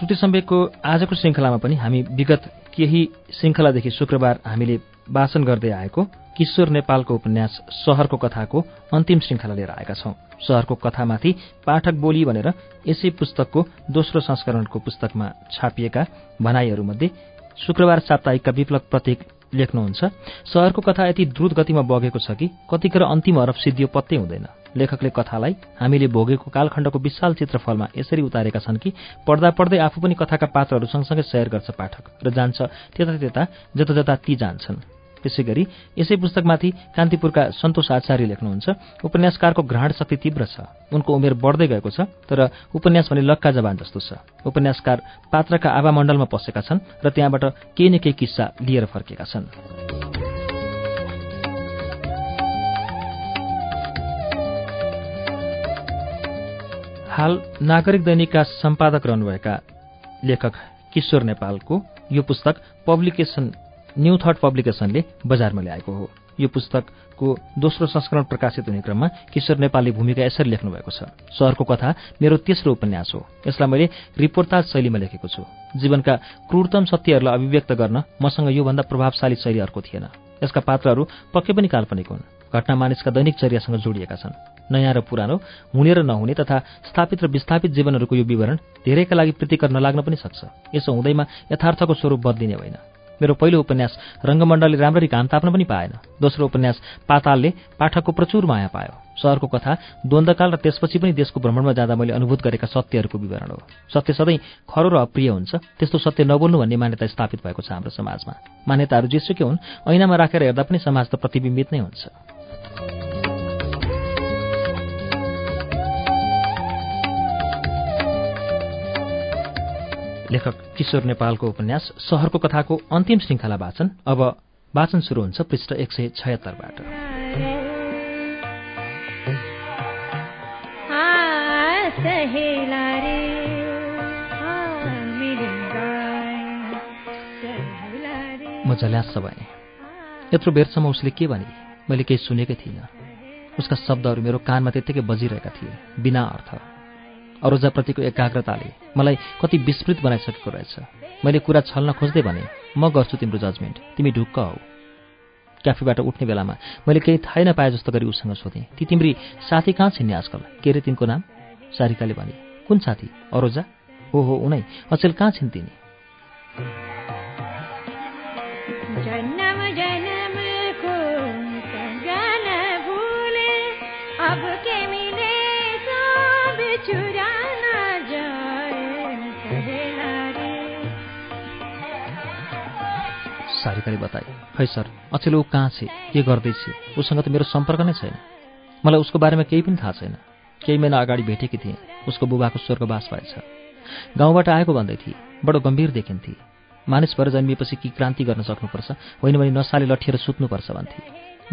श्रुति सम्वेकको आजको श्रृङ्खलामा पनि हामी विगत केही श्रृङ्खलादेखि शुक्रबार हामीले वाचन गर्दै आएको किशोर नेपालको उपन्यास शहरको कथाको अन्तिम श्रृङ्खला लिएर आएका छौं। शहरको कथामाथि पाठक बोली भनेर यसै पुस्तकको दोस्रो संस्करणको पुस्तकमा छापिएका भनाइहरूमध्ये शुक्रबार साप्ताहिकका विप्लव प्रतीक लेख्नुहुन्छ। शहरको कथा यति द्रुत गतिमा बगेको छ कि कतिखेर अन्तिम हरफ सिद्धियो पत्तै हुँदैन। लेखकले कथालाई हामीले भोगेको कालखण्डको विशाल चित्रफलमा यसरी उतारेका छन् कि पढ्दा पढ्दै आफू पनि कथाका पात्रहरू सँगसँगै सयर गर्छ पाठक र जान्छ त्यता त्यता जता जता ती जान्छन्। त्यसै गरी यसै पुस्तकमाथि कान्तिपुरका सन्तोष आचार्य लेख्नुहुन्छ। उपन्यासकारको घ्राण शक्ति तीव्र छ। उनको उमेर बढ्दै गएको छ तर उपन्यास भने लक्का जवान जस्तो छ। उपन्यासकार पात्रका आवामण्डलमा पसेका छन् र त्यहाँबाट केही न केही किस्सा लिएर फर्केका छन्। हाल नागरिक दैनिकका सम्पादक रहनुभएका लेखक किशोर नेपालको यो पुस्तक पब्लिकेशन न्यू थट पब्लिकेशनले बजारमा ल्याएको हो। यो पुस्तकको दोस्रो संस्करण प्रकाशित हुने क्रममा किशोर नेपालले भूमिका यसरी लेख्नु भएको छ। सहरको कथा मेरो तेस्रो उपन्यास हो। यसलाई मैले रिपोर्टाज शैलीमा लेखेको छु। जीवनका क्रूरतम सत्यहरूलाई अभिव्यक्त गर्न मसँग योभन्दा प्रभावशाली शैली अर्को थिएन। यसका पात्रहरू पक्कै पनि काल्पनिक हुन्। घटना मानिसका दैनिक चर्यासँग जोडिएका छन्। नयाँ र पुरानो हुने र नहुने तथा स्थापित र विस्थापित जीवनहरूको यो विवरण धेरैका लागि प्रीतिकर नलाग्न पनि सक्छ। यसो हुँदैमा यथार्थको स्वरूप बदलिने होइन। मेरो पहिलो उपन्यास रङ्गमण्डलले राम्ररी घाम ताप्न पनि पाएन। दोस्रो उपन्यास पातालले पाठकको प्रचुर माया पायो। सहरको कथा द्वन्द्वकाल र त्यसपछि पनि देशको भ्रमणमा जाँदा मैले अनुभूत गरेका सत्यहरूको विवरण हो। सत्य सधैँ खरो र अप्रिय हुन्छ। त्यस्तो सत्य नबोल्नु भन्ने मान्यता स्थापित भएको छ हाम्रो समाजमा। मान्यताहरू जेसुकै हुन् ऐनामा राखेर हेर्दा पनि समाज त प्रतिबिम्बित नै हुन्छ। लेखक किशोर नेपालको उपन्यास सहरको कथाको अन्तिम श्रृङ्खला वाचन अब वाचन सुरु हुन्छ पृष्ठ एक सय छयत्तरबाट। म झल्यास भएँ यत्रो बेरसम्म उसले के भने मैले केही सुनेकै थिइनँ। उसका शब्दहरू मेरो कानमा त्यत्तिकै बजिरहेका थिए बिना अर्थ। अरोजाप्रतिको एकाग्रताले मलाई कति विस्मृत बनाइसकेको रहेछ। मैले कुरा छल्न खोज्दै भने म गर्छु तिम्रो जजमेन्ट तिमी ढुक्क हौ। क्याफेबाट उठ्ने बेलामा मैले केही थाहै नपाए जस्तो गरी उसँग सोधेँ ती तिम्री साथी कहाँ छिन्ने आजकल? के अरे तिनको नाम? सारिकाले भने कुन साथी? अरोजा? हो हो उनै। अचेल कहाँ छिन् तिनी? सारिकाले बताए। खै सर अचेल ऊ कहाँ छ? के गर्दैछ उसँग त मेरो सम्पर्क नै छैन। मलाई उसको बारेमा केही पनि थाहा छैन। केही महिना अगाडि भेटेकी थिएँ। उसको बुबाको स्वर्गवास भएछ। गाउँबाट आएको भन्दै थिए। बडो गम्भीर देखिन्थे मानिस भएर जन्मिएपछि कि क्रान्ति गर्न सक्नुपर्छ? होइन भने नसाले लठिएर सुत्नुपर्छ भन्थे।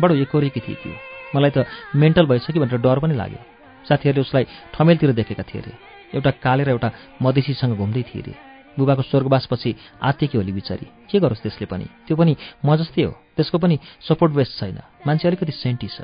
बडो एकोरेकी थिए त्यो। मलाई त मेन्टल भइसक्यो भनेर डर पनि लाग्यो। साथीहरूले उसलाई ठमेलतिर देखेका थिए अरे एउटा काले र एउटा मधेसीसँग घुम्दै थिए अरे बुबाको स्वर्गवासपछि आत्तिकी होली बिचारी। के गरोस् त्यसले पनि? त्यो पनि म जस्तै हो। त्यसको पनि सपोर्ट बेस्ट छैन। मान्छे अलिकति सेन्टी छ।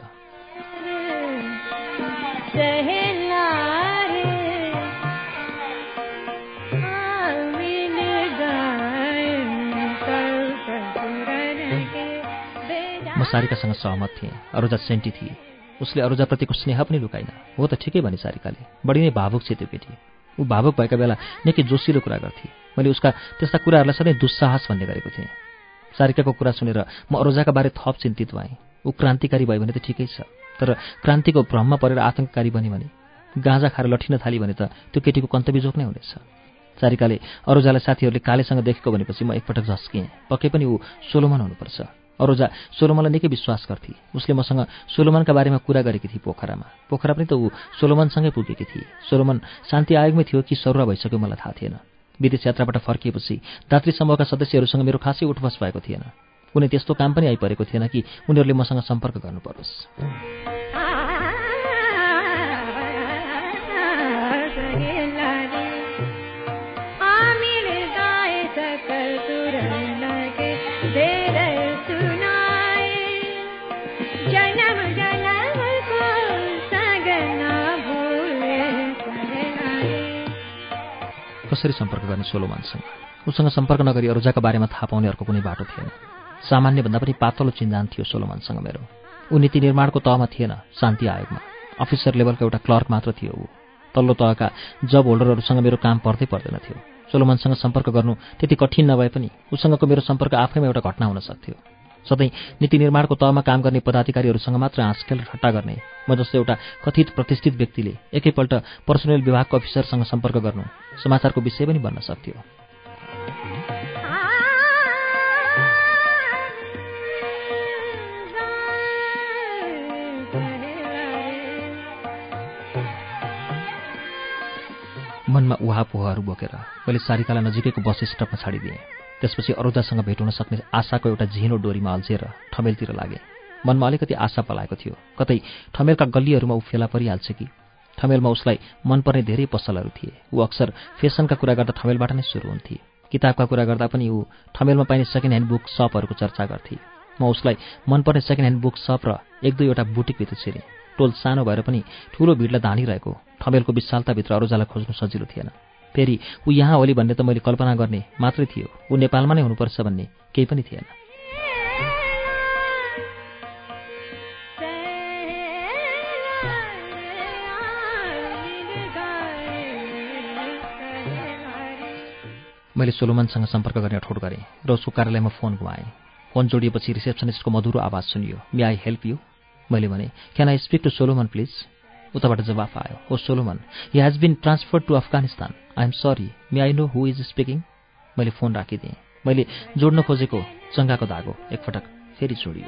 म सारिकासँग सहमत थिएँ। अरुजा सेन्टी थिए। उसले अरुजाप्रतिको स्नेह पनि लुकाइन हो त ठिकै भने सारिकाले। बढी नै भावुक छ त्यो केटी। ऊ भावुक भएका बेला निकै जोसिलो कुरा गर्थे। मैले उसका त्यस्ता कुराहरूलाई सधैँ दुस्साहस भन्ने गरेको थिएँ। सारिकाको कुरा सुनेर म अरोजाका बारे थप चिन्तित भएँ। ऊ क्रान्तिकारी भयो भने त ठिकै छ तर क्रान्तिको भ्रममा परेर आतङ्ककारी बन्यो भने गाँजा खाएर लठिन थाली भने त त्यो केटीको कन्तबिजोक नै हुनेछ। सारिकाले अरोजालाई साथीहरूले कालेसँग देखेको भनेपछि म एकपटक झस्किएँ। पक्कै पनि ऊ सोलोमन हुनुपर्छ। अरोजा सोलोमनलाई निकै विश्वास गर्थे। उसले मसँग सोलोमनका बारेमा कुरा गरेकी थिए पोखरामा। पोखरा पनि त ऊ सोलोमनसँगै पुगेकी थिए सोलोमन शान्ति आयोगमै थियो कि सरुवा भइसक्यो मलाई थाहा थिएन। विदेश यात्राबाट फर्किएपछि दात्री समूहका सदस्यहरूसँग मेरो खासै उठबस भएको थिएन। कुनै त्यस्तो काम पनि आइपरेको थिएन कि उनीहरूले मसँग सम्पर्क गर्नु परोस् कसरी सम्पर्क गर्ने सोलोमानसँग उसँग सम्पर्क नगरी अरुजाका बारेमा थाहा पाउने अर्को कुनै बाटो थिएन। सामान्यभन्दा पनि पातलो चिन्जान थियो सोलोमानसँग मेरो। ऊ नीति निर्माणको तहमा थिएन शान्ति आयोगमा। अफिसर लेभलको एउटा क्लर्क मात्र थियो ऊ। तल्लो तहका जब होल्डरहरूसँग मेरो काम पर्दै पर्दैन थियो। सोलोमनसँग सम्पर्क गर्नु त्यति कठिन नभए पनि उसँगको मेरो सम्पर्क आफैमा एउटा घटना हुन सक्थ्यो। सधैँ नीति निर्माणको तहमा काम गर्ने पदाधिकारीहरूसँग मात्र हाँसखेल ठट्टा गर्ने। म जस्तो एउटा कथित प्रतिष्ठित व्यक्तिले एकैपल्ट पर्सनल विभागको अफिसरसँग सम्पर्क गर्नु समाचारको विषय पनि बन्न सक्थ्यो। मनमा उहापोहहरू बोकेर मैले सारिकालाई नजिकैको बस स्टपमा छाडिदिएँ। त्यसपछि अरुदासँग भेट हुन सक्ने आशाको एउटा झिनो डोरीमा अल्झेर ठमेलतिर लागे। मनमा अलिकति आशा पलाएको थियो। कतै ठमेलका गल्लीहरूमा ऊ फेला परिहाल्छ कि? ठमेलमा उसलाई मनपर्ने धेरै पसलहरू थिए। ऊ अक्सर फेसनका कुरा गर्दा ठमेलबाट नै सुरु हुन्थे। किताबका कुरा गर्दा पनि ऊ ठमेलमा पाइने सेकेन्ड ह्यान्ड बुक सपहरूको चर्चा गर्थे। म उसलाई मनपर्ने सेकेन्ड ह्यान्ड बुक सप र एक दुईवटा बुटिकभित्र छिरेँ। टोल सानो भएर पनि ठुलो भिडलाई धानिरहेको ठमेलको विशालताभित्र अरूजालाई खोज्नु सजिलो थिएन। फेरि ऊ यहाँ होली भन्ने त मैले कल्पना गर्ने मात्रै थियो। ऊ नेपालमा नै हुनुपर्छ भन्ने केही पनि थिएन। मैले सोलोमनसँग सम्पर्क गर्ने ठोट गरेँ र उसको कार्यालयमा फोन गुमाएँ। फोन जोडिएपछि रिसेप्सनिस्टको मधुरो आवाज सुनियो। May I help you? मैले भने can I speak to Solomon please? उताबाट जवाफ आयो ओ Solomon he has been transfer to Afghanistan I am sorry may I know who is speaking मैले फोन राखिदिएँ। मैले जोड्न खोजेको चङ्गाको धागो एकपटक फेरि जोडियो।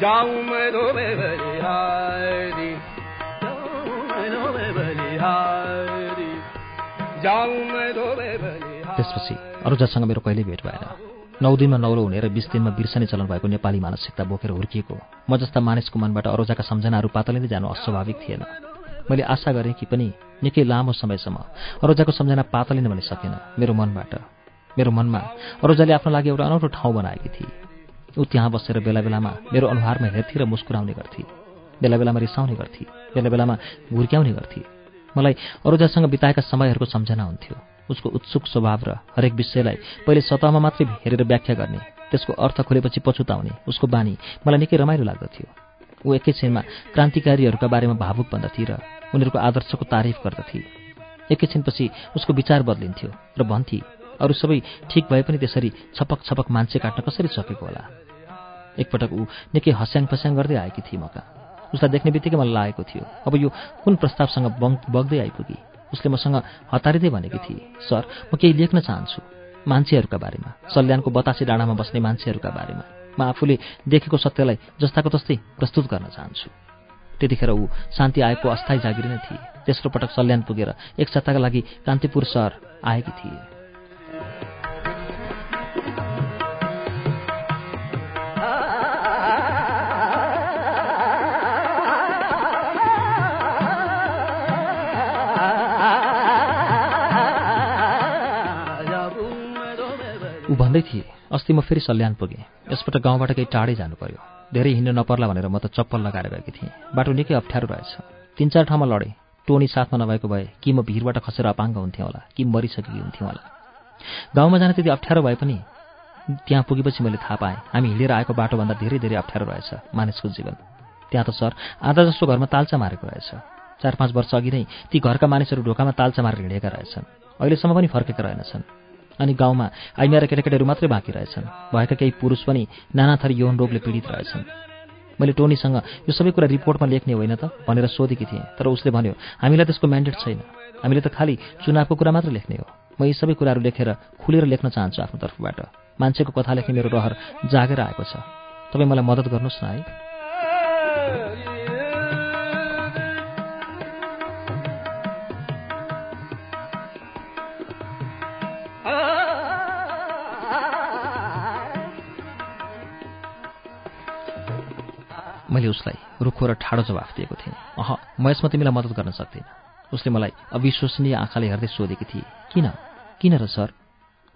जाऊ त्यसपछि अरूजासँग मेरो कहिल्यै भेट भएन। नौ दिनमा नौलो हुने र बिस दिनमा बिर्सने चलन भएको नेपाली मानसिकता बोकेर हुर्किएको। म जस्ता मानिसको मनबाट अरोजाका सम्झनाहरू पातलिँदै जानु अस्वाभाविक थिएन। मैले आशा गरेँ कि पनि निकै लामो समयसम्म अरोजाको सम्झना पातलिन भने सकेन मेरो मनबाट। मेरो मनमा अरोजाले आफ्नो लागि एउटा अनौठो ठाउँ बनाएकी थिए। ऊ त्यहाँ बसेर बेला बेलामा मेरो अनुहारमा हेर्थे र मुस्कुराउने गर्थे। बेला बेलामा रिसाउने गर्थे। बेला बेलामा घुर्क्याउने गर्थे। मलाई अरूजासँग बिताएका समयहरूको सम्झना हुन्थ्यो। उसको उत्सुक स्वभाव र हरेक विषयलाई पहिले सतहमा मात्रै हेरेर व्याख्या गर्ने त्यसको अर्थ खोलेपछि पछुताउने उसको बानी मलाई निकै रमाइलो लाग्दथ्यो ऊ एकैछिनमा क्रान्तिकारीहरूका बारेमा भावुक बन्दथे र उनीहरूको आदर्शको तारिफ गर्दथे। एकैछिनपछि उसको विचार बदलिन्थ्यो र भन्थे अरू सबै ठिक भए पनि त्यसरी छपक छपक मान्छे काट्न कसरी सकेको होला? एकपटक ऊ निकै हस्याङ फस्याङ गर्दै आएकी थिए मका। उसलाई देख्ने बित्तिकै मलाई लागेको थियो। अब यो कुन प्रस्तावसँग बग्दै आइपुगी? उसले मसँग हतारिँदै भनेकी थिए सर म केही लेख्न चाहन्छु मान्छेहरूका बारेमा। सल्यानको बतासे डाँडामा बस्ने मान्छेहरूका बारेमा। म आफूले देखेको सत्यलाई जस्ताको तस्तै प्रस्तुत गर्न चाहन्छु। त्यतिखेर ऊ शान्ति आएको अस्थायी जागिर नै थिए। तेस्रो पटक सल्यान पुगेर एक सत्ताका लागि कान्तिपुर सहर आएकी थिए। भन्दै थिए अस्ति म फेरि सल्यान पुगेँ। यसपल्ट गाउँबाट केही टाढै जानु पर्यो धेरै हिँड्न नपर्ला भनेर म त चप्पल लगाएर गएकी थिएँ। बाटो निकै अप्ठ्यारो रहेछ। तिन चार ठाउँमा लडेँ। टोनी साथमा नभएको भए कि म भिरबाट खसेर अपाङ्ग हुन्थेँ होला कि मरिसकेकी हुन्थ्यौँ होला। गाउँमा जान त्यति अप्ठ्यारो भए पनि त्यहाँ पुगेपछि मैले थाहा पाएँ हामी हिँडेर आएको बाटोभन्दा धेरै धेरै अप्ठ्यारो रहेछ मानिसको जीवन। त्यहाँ त सर आधा जस्तो घरमा तालचा मारेको रहेछ। चार पाँच वर्ष अघि नै ती घरका मानिसहरू ढोकामा तालचा मारेर हिँडेका रहेछन्। अहिलेसम्म पनि फर्केका रहेनछन्। अनि गाउँमा आइमेरा केटाकेटीहरू मात्रै बाँकी रहेछन्। भएका केही पुरुष पनि नाना थरी यौन रोगले पीडित रहेछन्। मैले टोनीसँग यो सबै कुरा रिपोर्टमा लेख्ने होइन त भनेर सोधेकी थिएँ तर उसले भन्यो हामीलाई त्यसको म्यान्डेट छैन। हामीले त खालि चुनावको कुरा मात्र लेख्ने हो। म यी सबै कुराहरू लेखेर खुलेर लेख्न चाहन्छु आफ्नो तर्फबाट। मान्छेको कथा लेख्ने मेरो रहर जागेर आएको छ। तपाईँ मलाई मद्दत गर्नुहोस् न है। मैले उसलाई रुखो र ठाडो जवाफ दिएको थिएँ। अह म यसमा तिमीलाई मद्दत गर्न सक्दिनँ। उसले मलाई अविश्वसनीय आँखाले हेर्दै सोधेकी थिए किन? किन र सर?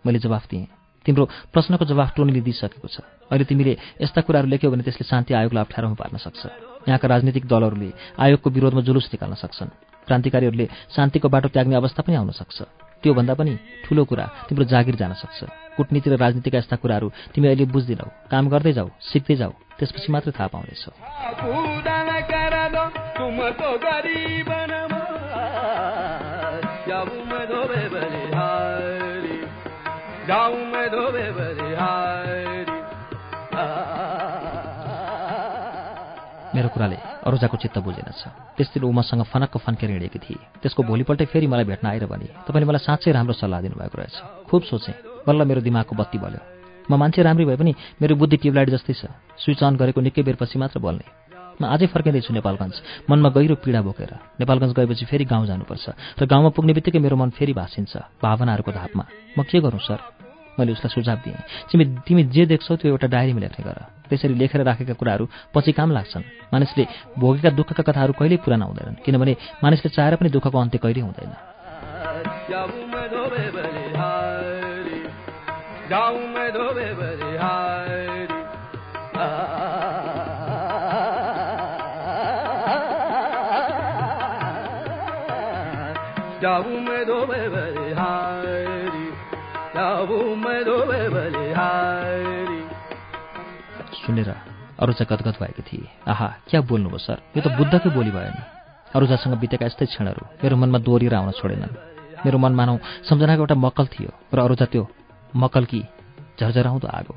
मैले जवाफ दिएँ तिम्रो प्रश्नको जवाफ टोनीले दिइसकेको छ। अहिले तिमीले यस्ता कुराहरू लेख्यौ भने त्यसले शान्ति आयोगलाई अप्ठ्यारोमा पार्न सक्छ। यहाँका राजनीतिक दलहरूले आयोगको विरोधमा जुलुस निकाल्न सक्छन्। क्रान्तिकारीहरूले शान्तिको बाटो त्याग्ने अवस्था पनि आउन सक्छ। त्योभन्दा पनि ठूलो कुरा तिम्रो जागिर जान सक्छ। कुटनीति र राजनीतिका यस्ता कुराहरू तिमी अहिले बुझ्दिनौ। काम गर्दै जाऊ सिक्दै जाऊ त्यसपछि मात्रै थाहा पाउनेछौ। मेरो कुराले अरूजाको चित्त बुझेनछ। त्यस दिन ऊ मसँग फनक्क फन्केर हिँडेकी थिए। त्यसको भोलिपल्टै फेरि मलाई भेट्न आएर भने तपाईँले मलाई साँच्चै राम्रो सल्लाह दिनुभएको रहेछ। खुब सोचेँ। बल्ल मेरो दिमागको बत्ती बल्यो। म मान्छे राम्री भए पनि मेरो बुद्धि ट्युबलाइट जस्तै छ। स्विच अन गरेको निकै बेरपछि मात्र बोल्ने। म आजै फर्किँदैछु नेपालगञ्ज। मनमा गहिरो पीडा बोकेर। नेपालगञ्ज गएपछि फेरि गाउँ जानुपर्छ। र गाउँमा पुग्ने बित्तिकै मेरो मन फेरि भाँसिन्छ। भावनाहरूको धापमा। म के गरौँ सर? मैले उसलाई सुझाव दिएँ। तिमी तिमी जे देख्छौ त्यो एउटा डायरीमा लेख्ने गर। त्यसरी लेखेर राखेका कुराहरू पछि काम लाग्छन्। मानिसले भोगेका दुःखका कथाहरू कहिल्यै पुराना हुँदैनन् किनभने मानिसले चाहेर पनि दुःखको अन्त्य कहिल्यै हुँदैन। सुनेर अरूजा गदगद भएकी थिए। आहा क्या बोल्नुभयो सर? यो त बुद्धकै बोली भयो नि। अरूजासँग बितेका यस्तै क्षणहरू मेरो मनमा दोहोरिएर आउन छोडेनन्। मेरो मन मानौ सम्झनाको एउटा मक्कल थियो र अरूजा त्यो मक्कल कि झरझराउँदो आगो।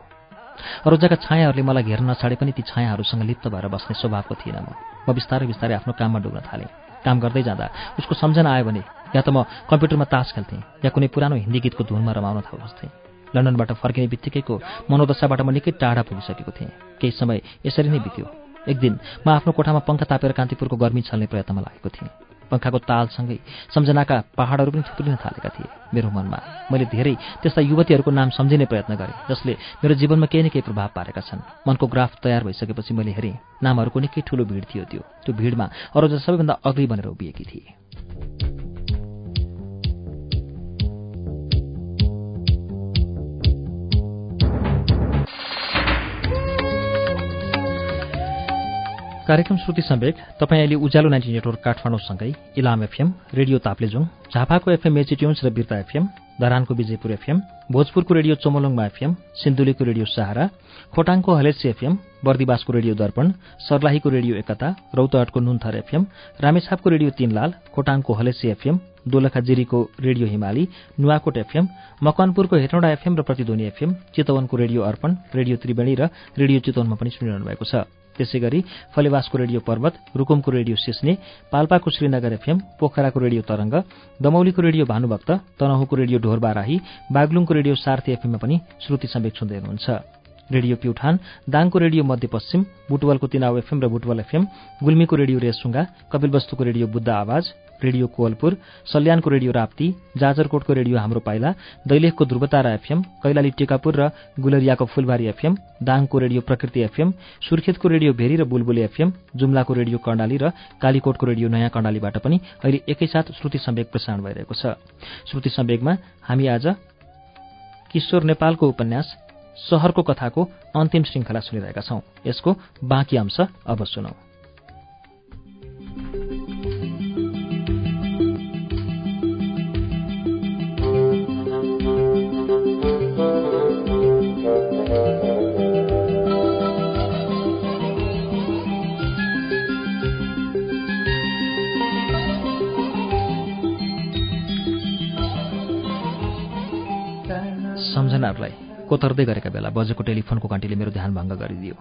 अरूजाका छायाहरूले मलाई घेर्न नछाडे पनि ती छायाहरूसँग लिप्त भएर बस्ने स्वभावको थिएन म। म बिस्तारै बिस्तारै आफ्नो काममा डुब्न थालेँ। काम गर्दै जाँदा उसको सम्झना आयो भने या त म कम्प्युटरमा तास खेल्थेँ या कुनै पुरानो हिन्दी गीतको धुनमा रमाउन थाल्थेँ। लन्डनबाट फर्किने बित्तिकैको मनोदशाबाट म निकै टाढा पुगिसकेको थिएँ। केही समय यसरी नै बित्यो। एक दिन म आफ्नो कोठामा पङ्खा तापेर कान्तिपुरको गर्मी छल्ने प्रयत्नमा लागेको थिएँ। पङ्खाको तालसँगै सम्झनाका पहाडहरू पनि थुप्रिन थालेका थिए। मेरो मनमा मैले धेरै त्यस्ता युवतीहरूको नाम सम्झिने प्रयत्न गरेँ जसले मेरो जीवनमा केही न केही प्रभाव पारेका छन्। मनको ग्राफ तयार भइसकेपछि मैले हेरेँ नामहरूको निकै ठुलो भिड थियो त्यो। त्यो भिडमा अरू सबैभन्दा अग्ली बनेर उभिएकी थिए। कार्यक्रम श्रुति सम्वेक तपाईँ अहिले उज्यालो नाइन्टी नेटवर्क काठमाडौँसँगै इलाम एफएम रेडियो ताप्लेजुङ झापाको एफएम मेचिट्युन्स र बिर्ता एफएम धरानको विजयपुर एफएम भोजपुरको रेडियो चोमोलङमा एफएम सिन्धुलीको रेडियो सहारा खोटाङको हलेसी एफएम बर्दिवासको रेडियो दर्पण सर्लाहीको रेडियो एकता रौतहटको नुन्थर एफएम रामेछापको रेडियो तीनलाल खोटाङको हलेसी एफएम दोलखा जिरीको रेडियो हिमाली नुवाकोट एफएम मकवानपुरको हेटौँडा एफएम र प्रतिध्वनि एफएम चितवनको रेडियो अर्पण रेडियो त्रिवेणी र रेडियो चितवनमा पनि सुनिरहनु भएको छ। त्यसै गरी फलेवासको रेडियो पर्वत रुकुमको रेडियो सिस्ने पाल्पाको श्रीनगर एफएम पोखराको रेडियो तरंग दमौलीको रेडियो भानुभक्त तनहुको रेडियो ढोरबाराही बागलुङको रेडियो सार्थी एफएममा पनि श्रुति समेक सुन्दै हुनुहुन्छ। रेडियो प्युठान दाङको रेडियो मध्यपश्चिम बुटवलको तिनाउ एफएम र बुटवल एफएम गुल्मीको रेडियो रेसुङ्गा कपिलवस्तुको रेडियो बुद्ध आवाज रेडियो कोवलपुर सल्यानको रेडियो राप्ती जाजरकोटको रेडियो हाम्रो पाइला दैलेखको ध्रुवतारा एफएम कैलाली टेकापुर र गुलरियाको फुलबारी एफएम दाङको रेडियो प्रकृति एफएम सुर्खेतको रेडियो भेरी र बुलबुले एफएम जुम्लाको रेडियो कर्णाली र कालीकोटको रेडियो नयाँ कर्णालीबाट पनि अहिले एकैसाथ श्रुति सम्वेक प्रसारण भइरहेको छ। श्रुति सम्वेकमा हामी आज किशोर नेपालको उपन्यास सहरको कथाको अन्तिम श्रृङ्खला सुनिरहेका छौं। यसको बाँकी अंश अब सुनौ। कोतर्दै गरेका बेला बजेको टेलिफोनको घन्टीले मेरो ध्यान भङ्ग गरिदियो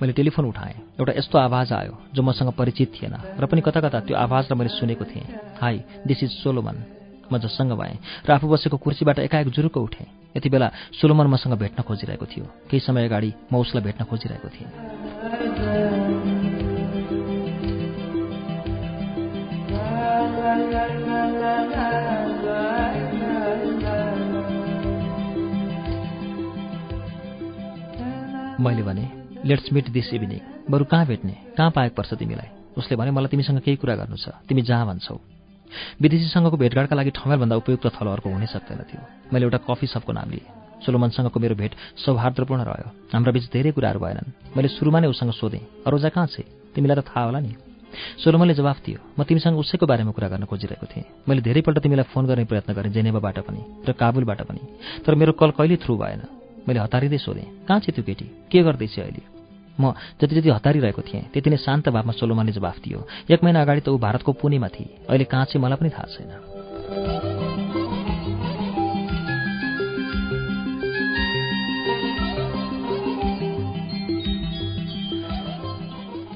मैले टेलिफोन उठाएँ एउटा यस्तो आवाज आयो जो मसँग परिचित थिएन र पनि कता कता त्यो आवाजलाई मैले सुनेको थिएँ हाई दिस इज सोलोमन म जससँग भएँ र आफू बसेको कुर्सीबाट एकाएक जुरुक्क उठेँ यति बेला सोलोमन मसँग भेट्न खोजिरहेको थियो केही समय अगाडि म उसलाई भेट्न खोजिरहेको थिएँ मैले भने लेट्स मिट दिस इभिनिङ बरु कहाँ भेट्ने? कहाँ पाएको पर्छ तिमीलाई? उसले भने मलाई तिमीसँग केही कुरा गर्नु छ। तिमी जहाँ भन्छौ। विदेशीसँगको भेटघाटका लागि ठमेलभन्दा उपयुक्त थलो अर्को हुनै सक्दैन थियो। मैले एउटा कफी सपको नाम लिएँ। सोलोमनसँगको मेरो भेट सौहार्दपूर्ण रह्यो। हाम्रा बिच धेरै कुराहरू भएनन्। मैले सुरुमा नै उसँग सोधेँ अरोजा कहाँ छ? तिमीलाई त थाहा होला नि? सोलोमनले जवाफ दियो म तिमीसँग उसैको बारेमा कुरा गर्न खोजिरहेको थिएँ। मैले धेरैपल्ट तिमीलाई फोन गर्ने प्रयत्न गरेँ जेनेवाबाट पनि र काबुलबाट पनि। तर मेरो कल कहिले थ्रु भएन। मैले हतारिँदै सोधेँ कहाँ छ त्यो केटी? के गर्दैछ अहिले? म जति जति हतारिरहेको थिएँ त्यति नै शान्त भावमा सोलोमानले जवाफ दियो। एक महिना अगाडि त ऊ भारतको पुणेमा थिए। अहिले कहाँ चाहिँ मलाई पनि थाहा छैन।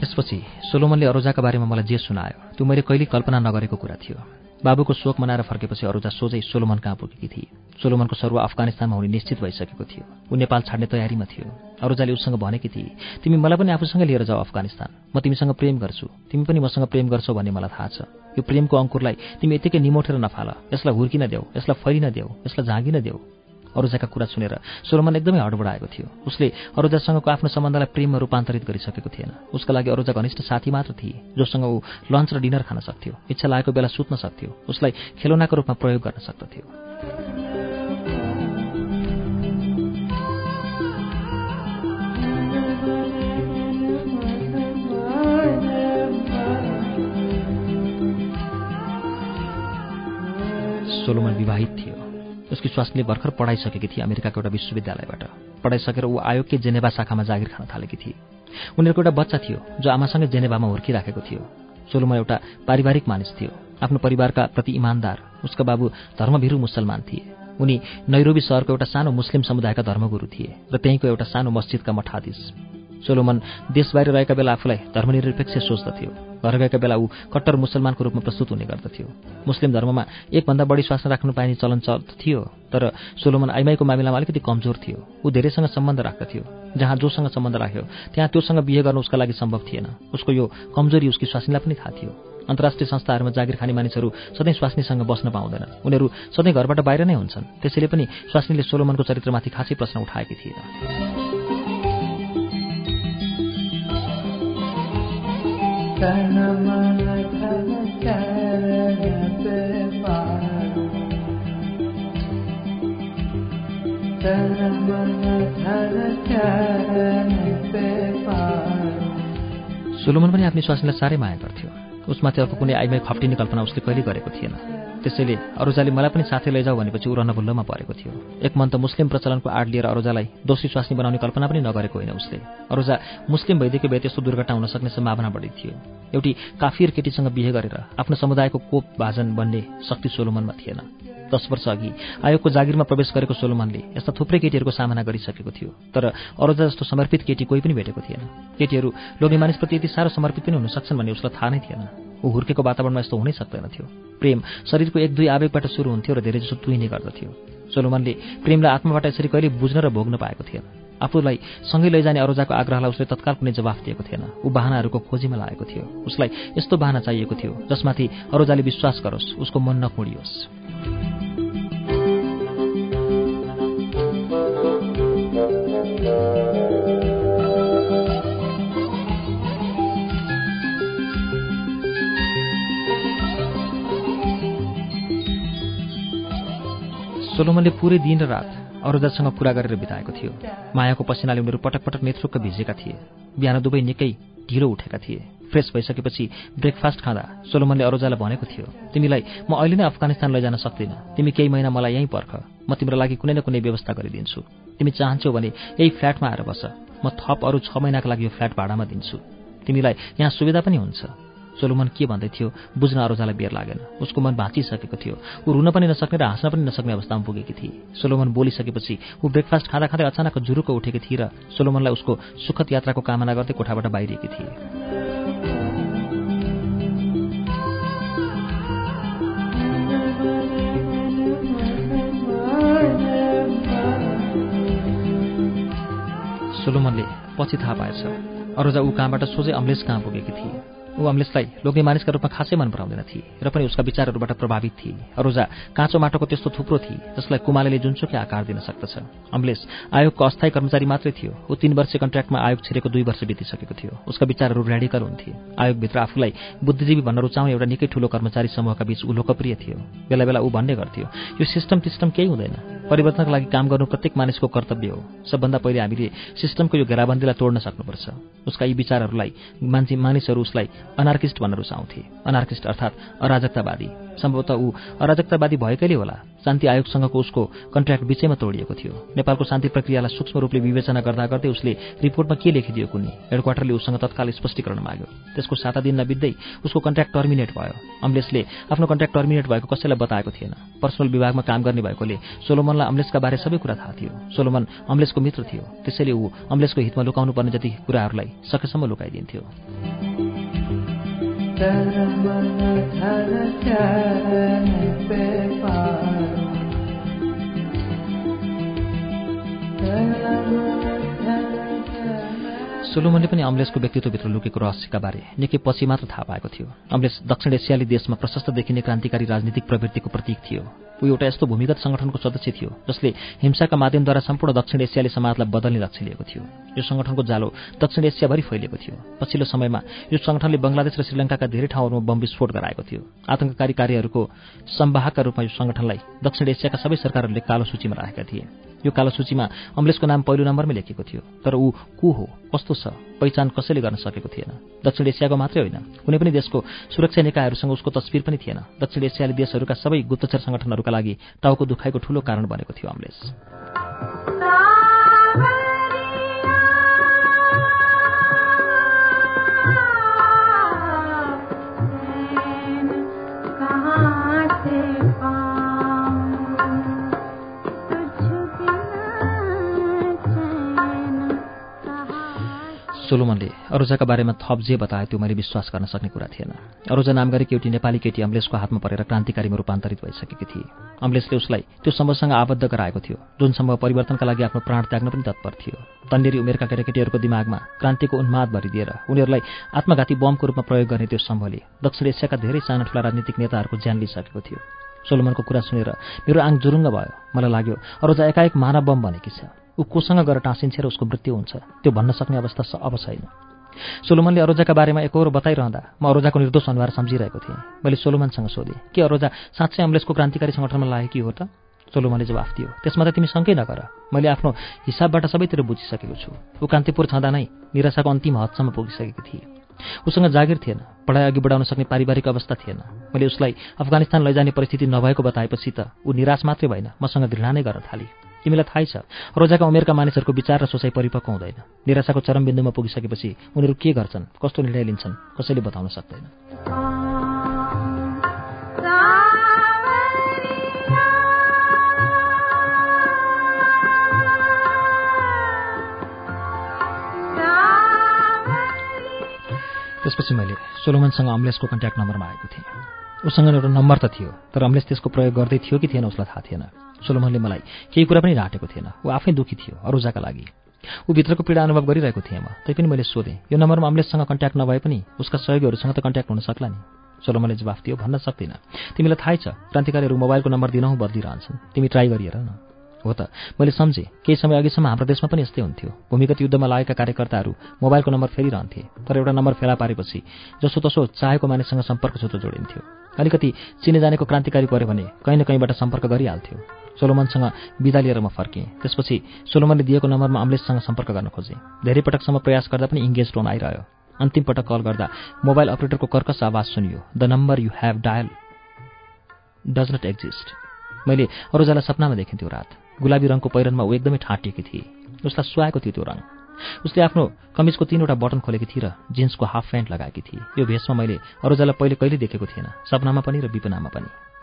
त्यसपछि सोलोमनले अरोजाका बारेमा मलाई जे सुनायो त्यो मैले कहिले कल्पना नगरेको कुरा थियो। बाबुको शोक मनाएर फर्केपछि अरुजा सोझै सोलोमन कहाँ पुगेकी थिए? सोलोमनको सरुवा अफगानिस्तानमा हुने निश्चित भइसकेको थियो। ऊ नेपाल छाड्ने तयारीमा थियो। अरुजाले उसँग भनेकी थिए तिमी मलाई पनि आफूसँग लिएर जाऊ अफगानिस्तान। म तिमीसँग प्रेम गर्छु। तिमी पनि मसँग प्रेम गर्छौ भन्ने मलाई थाहा छ। यो प्रेमको अङ्कुरलाई तिमी यतिकै निमोठेर नफाल। यसलाई हुर्किन देऊ यसलाई फैलिन देऊ यसलाई झाँगिन देऊ। अरुजाका कुरा सुनेर सोलोमन एकदमै हडबडाएको थियो। उसले अरुजासँगको आफ्नो सम्बन्धलाई प्रेममा रूपान्तरित गरिसकेको थिएन। उसका लागि अरुजा घनिष्ठ साथी मात्र थिए जोसँग ऊ लन्च र डिनर खान सक्थ्यो। इच्छा लागेको बेला सुत्न सक्थ्यो। उसलाई खेलौनाको रूपमा प्रयोग गर्न सक्दथ्यो। सोलोमन विवाहित थियो। उसकी स्वास्नीले भर्खर पढाइसकेकी थिए अमेरिकाको एउटा विश्वविद्यालयबाट। पढाइसकेर ऊ आयोगकै जेनेभा शाखामा जागिर खान थालेकी थिए। उनीहरूको एउटा बच्चा थियो जो आमासँगै जेनेभामा हुर्किराखेको थियो। सोलुमा एउटा पारिवारिक मानिस थियो। आफ्नो परिवारका प्रति इमान्दार उसका बाबु धर्मभिरू मुसलमान थिए। उनी नैरोबी सहरको एउटा सानो मुस्लिम समुदायका धर्मगुरु थिए र त्यहीँको एउटा सानो मस्जिदका मठाधीश। सोलोमन देश बाहिर रहेका बेला आफूलाई धर्मनिरपेक्ष सोच्दथ्यो। घर गएका बेला ऊ कट्टर मुसलमानको रूपमा प्रस्तुत हुने गर्दथ्यो। मुस्लिम धर्ममा एकभन्दा बढी स्वास्थ्य राख्नु पाइने चलन थियो तर सोलोमन आइमाईको मामिलामा अलिकति कमजोर थियो। ऊ धेरैसँग सम्बन्ध राख्दथ्यो। जहाँ जोसँग सम्बन्ध राख्यो त्यहाँ त्योसँग बिहे गर्नु उसका लागि सम्भव थिएन। उसको यो कमजोरी उसकी स्वास्नीलाई पनि थाहा थियो। अन्तर्राष्ट्रिय संस्थाहरूमा जागिर खाने मानिसहरू सधैँ स्वास्नीसँग बस्न पाउँदैनन्। उनीहरू सधैँ घरबाट बाहिर नै हुन्छन्। त्यसैले पनि स्वास्नीले सोलोमनको चरित्रमाथि खासै प्रश्न उठाएकी थिएन। सोलोमन पनि आफ्नो स्वास्नीलाई साह्रै माया गर्थ्यो। उसमाथि अर्को कुनै आइमाई खप्टिने कल्पना उसले कहिले गरेको थिएन। त्यसैले अरोजाले मलाई पनि साथै लैजाऊ भनेपछि ऊ रनभुल्लोमा परेको थियो। एक मन त मुस्लिम प्रचलनको आड लिएर अरोजालाई दोषी स्वास्नी बनाउने कल्पना पनि नगरेको होइन उसले। अरोजा मुस्लिम भइदिएको भए त्यस्तो दुर्घटना हुन सक्ने सम्भावना बढी थियो। एउटी काफिर केटीसँग बिहे गरेर आफ्नो समुदायको कोप भाजन बन्ने शक्ति सोलोमनमा थिएन। दस वर्ष अघि आयोगको जागिरमा प्रवेश गरेको सोलोमनले यस्ता थुप्रै केटीहरूको सामना गरिसकेको थियो तर अरोजा जस्तो समर्पित केटी कोही पनि भेटेको थिएन। केटीहरू लोग्ने मानिसप्रति यति साह्रो समर्पित पनि हुन सक्छन् भन्ने उसलाई थाहा नै थिएन। ऊ हुर्केको वातावरणमा यस्तो हुनै सक्दैन थियो। प्रेम शरीरको एक दुई आवेगबाट सुरु हुन्थ्यो र धेरै जसो तुइने गर्दथ्यो। सोलोमनले प्रेमलाई आत्माबाट यसरी कहिले बुझ्न र भोग्न पाएको थिएन। आफूलाई सँगै लैजाने अरोजाको आग्रहलाई उसले तत्काल कुनै जवाफ दिएको थिएन। ऊ बाहनाहरूको खोजीमा लागेको थियो। उसलाई यस्तो बाहना चाहिएको थियो जसमाथि अरोजाले विश्वास गरोस् उसको मन नखोडियोस्। सोलोमनले पुरै दिन र रात अरुजासँग कुरा गरेर बिताएको थियो। मायाको पसिनाले उनीहरू पटक पटक नेतृत्व भिजेका थिए। बिहान दुवै निकै ढिलो उठेका थिए। फ्रेस भइसकेपछि ब्रेकफास्ट खाँदा सोलोमनले अरोजालाई भनेको थियो तिमीलाई म अहिले नै अफगानिस्तान लैजान सक्दिनँ। तिमी केही महिना मलाई यहीँ पर्ख। म तिम्रो लागि कुनै न कुनै व्यवस्था गरिदिन्छु। तिमी चाहन्छौ भने यही फ्ल्याटमा आएर बस। म थप अरू छ महिनाको लागि यो फ्ल्याट भाडामा दिन्छु। तिमीलाई यहाँ सुविधा पनि हुन्छ। सोलोमन के भन्दै थियो बुझ्न अरोजालाई बेर लागेन। उसको मन भाँचिसकेको थियो। ऊ रुन पनि नसक्ने र हाँस्न पनि नसक्ने अवस्थामा पुगेकी थिए। सोलोमन बोलिसकेपछि ऊ ब्रेकफास्ट खाँदा खाँदै अचानक जुरुको उठेकी थिए र सोलोमनलाई उसको सुखद यात्राको कामना गर्दै कोठाबाट बाहिरिएकी थिए। सोलोमनले पछि थाहा पाएछ। अरोजा ऊ कहाँबाट सोझै अम्लेस कहाँ पुगेकी थिए? ऊ अम्लेसलाई लोग्ने मानिसका रूपमा खासै मन पराउँदैन थिए र पनि उसका विचारहरूबाट प्रभावित थिए। अरोजा काँचो माटोको त्यस्तो थुप्रो थिए जसलाई कुमाले जुनसुकै आकार दिन सक्दछ। अम्लेस आयोगको अस्थायी कर्मचारी मात्रै थियो। ऊ तीन वर्ष कन्ट्र्याक्टमा आयोग छिरेको दुई वर्ष बितिसकेको थियो। उसका विचारहरू रेडिकल हुन्थे। आयोगभित्र आफूलाई बुद्धिजीवी भन्न रुचाउने एउटा निकै ठूलो कर्मचारी समूहका बीच ऊ लोकप्रिय थियो। बेला बेला ऊ भन्ने गर्थ्यो यो सिस्टम टिस्टम केही हुँदैन। परिवर्तनका लागि काम गर्नु प्रत्येक मानिसको कर्तव्य हो। सबभन्दा पहिले हामीले सिस्टमको यो घेराबन्दीलाई तोड्न सक्नुपर्छ। उसका यी विचारहरूलाई मान्छे मानिसहरू उसलाई अनार्किस्ट भन्न रुचाउँथे अनार्किस्ट अर्थात् अराजकतावादी। सम्भवतः ऊ अराजकतावादी भएकैले होला। शान्ति आयोगसँगको उसको कन्ट्र्याक्ट विषयमा तोडिएको थियो। नेपालको शान्ति प्रक्रियालाई सूक्ष्म रूपले विवेचना गर्दा गर्दै उसले रिपोर्टमा के लेखिदियो कुनै हेडक्वार्टरले उसँग तत्काल स्पष्टीकरण माग्यो त्यसको साता दिन नबित्दै उसको कन्ट्र्याक्ट टर्मिनेट भयो। अम्लेसले आफ्नो कन्ट्र्याक्ट टर्मिनेट भएको कसैलाई बताएको थिएन। पर्सनल विभागमा काम गर्ने भएकोले सोलोमनलाई अम्लेसका बारे सबै कुरा थाहा थियो। सोलोमन अम्लेसको मित्र थियो। त्यसैले ऊ अम्लेसको हितमा लुकाउनु पर्ने जति कुराहरूलाई सकेसम्म लुकाइदिन्थ्यो। termenghargai bebas सोलोमनले पनि अम्लेसको व्यक्तित्वभित्र लुकेको रहस्यका बारे निकै पछि मात्र थाहा पाएको थियो। अम्लेस दक्षिण एसियाली देशमा प्रशस्त देखिने क्रान्तिकारी राजनीतिक प्रवृत्तिको प्रतीक थियो। ऊ एउटा यस्तो भूमिगत संगठनको सदस्य थियो जसले हिंसाका माध्यमद्वारा सम्पूर्ण दक्षिण एसियाली समाजलाई बदल्ने लक्ष्य लिएको थियो। यो संगठनको जालो दक्षिण एसियाभरि फैलिएको थियो। पछिल्लो समयमा यो संगठनले बङ्गलादेश र श्रीलङ्काका धेरै ठाउँहरूमा बम विस्फोट गराएको थियो। आतंककारी कार्यहरूको सम्वाहकका रूपमा यो संगठनलाई दक्षिण एसियाका सबै सरकारहरूले कालो सूचीमा राखेका थिए। यो कालो सूचीमा अम्लेसको नाम पहिलो नम्बरमै लेखेको थियो। तर ऊ को हो? कस्तो छ? पहिचान कसैले गर्न सकेको थिएन। दक्षिण एसियाको मात्रै होइन। कुनै पनि देशको सुरक्षा निकायहरूसँग उसको तस्विर पनि थिएन। दक्षिण एसियाली देशहरूका सबै गुप्तचर संगठनहरूका लागि टाउको दुखाइको ठूलो कारण बनेको थियो अम्लेस। अरोजाका बारेमा थप जे बताए त्यो मैले विश्वास गर्न सक्ने कुरा थिएन। अरोजा नाम गरेकी एउटी नेपाली केटी अम्लेसको हातमा परेर क्रान्तिकारीमा रूपान्तरित भइसकेकी थिए। अम्लेसले उसलाई त्यो समूहसँग आबद्ध गराएको थियो। जुन समूह परिवर्तनका लागि आफ्नो प्राण त्याग्न पनि तत्पर थियो। तन्नेरी उमेरका केटाकेटीहरूको दिमागमा क्रान्तिको उन्माद भरिदिएर उनीहरूलाई आत्मघाती बमको रूपमा प्रयोग गर्ने त्यो समूहले दक्षिण एसियाका धेरै साना ठुला राजनीतिक नेताहरूको ज्यान लिइसकेको थियो। सोलोमनको कुरा सुनेर मेरो आङ जुरुङ्ग भयो। मलाई लाग्यो अरोजा एकाएक मानव बम भनेकी छ। ऊ कोसँग गएर टाँसिन्छ र उसको मृत्यु हुन्छ। त्यो भन्न सक्ने अवस्था अब छैन। सोलोमनले अरोजाका बारेमा एकहोरो बताइरहँदा म अरोजाको निर्दोष अनुहार सम्झिरहेको थिएँ। मैले सोलोमनसँग सोधेँ के अरोजा साँच्चै अम्लेसको क्रान्तिकारी सङ्गठनमा लागेकी हो त? सोलोमनले जवाफ दियो त्यसमा त तिमी शङ्कै नगर। मैले आफ्नो हिसाबबाट सबैतिर बुझिसकेको छु। ऊ कान्तिपुर छँदा नै निराशाको अन्तिम हदसम्म पुगिसकेको थिए। उसँग जागिर थिएन पढाइ अघि बढाउन सक्ने पारिवारिक अवस्था थिएन। मैले उसलाई अफगानिस्तान लैजाने परिस्थिति नभएको बताएपछि त ऊ निराश मात्रै भएन मसँग घृणा नै गर्न थाली। तिमीलाई थाहै छ। रोजाका उमेरका मानिसहरूको विचार र सोचाइ परिपक्व हुँदैन। निराशाको चरम बिन्दुमा पुगिसकेपछि उनीहरू के गर्छन्? कस्तो निर्णय लिन्छन्? कसैले बताउन सक्दैन। त्यसपछि मैले सोलोमनसँग अम्लेसको कन्ट्याक्ट नम्बरमा आएको थिएँ। उसँग एउटा नम्बर त थियो तर अम्लेस त्यसको प्रयोग गर्दै थियो कि थिएन उसलाई थाहा थिएन। सोलोमनले मलाई केही कुरा पनि राटेको थिएन। ऊ आफै दुःखी थियो अरूजाका लागि। ऊ भित्रको पीडा अनुभव गरिरहेको थिएँ म तैपनि मैले सोधेँ यो नम्बरमा अम्लेससँग कन्ट्याक्ट नभए पनि उसका सहयोगीहरूसँग त कन्ट्याक्ट हुन सक्ला नि? सोलोमनले जवाफ दियो भन्न सक्दिनँ। तिमीलाई थाहै छ क्रान्तिकारीहरू मोबाइलको नम्बर दिनहुँ बदलिरहन्छन्। तिमी ट्राई गरिहेर न। हो त। मैले सम्झेँ केही समय अघिसम्म हाम्रो देशमा पनि यस्तै हुन्थ्यो। भूमिगत युद्धमा लागेका कार्यकर्ताहरू मोबाइलको नम्बर फेरिरहन्थे तर एउटा नम्बर फेला पारेपछि जसो तसो चाहेको मानिससँग सम्पर्क छुतो जोडिन्थ्यो। अलिकति चिने जानेको क्रान्तिकारी पऱ्यो भने कहीँ न कहीँबाट सम्पर्क गरिहाल्थ्यो। सोलोमनसँग बिदा लिएर म फर्केँ। त्यसपछि सोलोमनले दिएको नम्बरमा अम्लेससँग सम्पर्क गर्न खोजेँ। धेरै पटकसम्म प्रयास गर्दा पनि इङ्गेज टोन आइरह्यो। अन्तिम पटक कल गर्दा मोबाइल अपरेटरको कर्कस आवाज सुनियो the number you have dialled does not exist. मैले अरूजनालाई सपनामा देखेँ रात। गुलाबी रङको पहिरनमा ऊ एकदमै ठाँटिएकी थिए। उसलाई सुहाएको थियो त्यो रङ। उसले आफ्नो कमिजको तिनवटा बटन खोलेकी थिए र जिन्सको हाफ प्यान्ट लगाएकी थिए। यो भेषमा मैले अरूजालाई पहिले कहिले देखेको थिएन। सपनामा पनि र विपनामा पनि।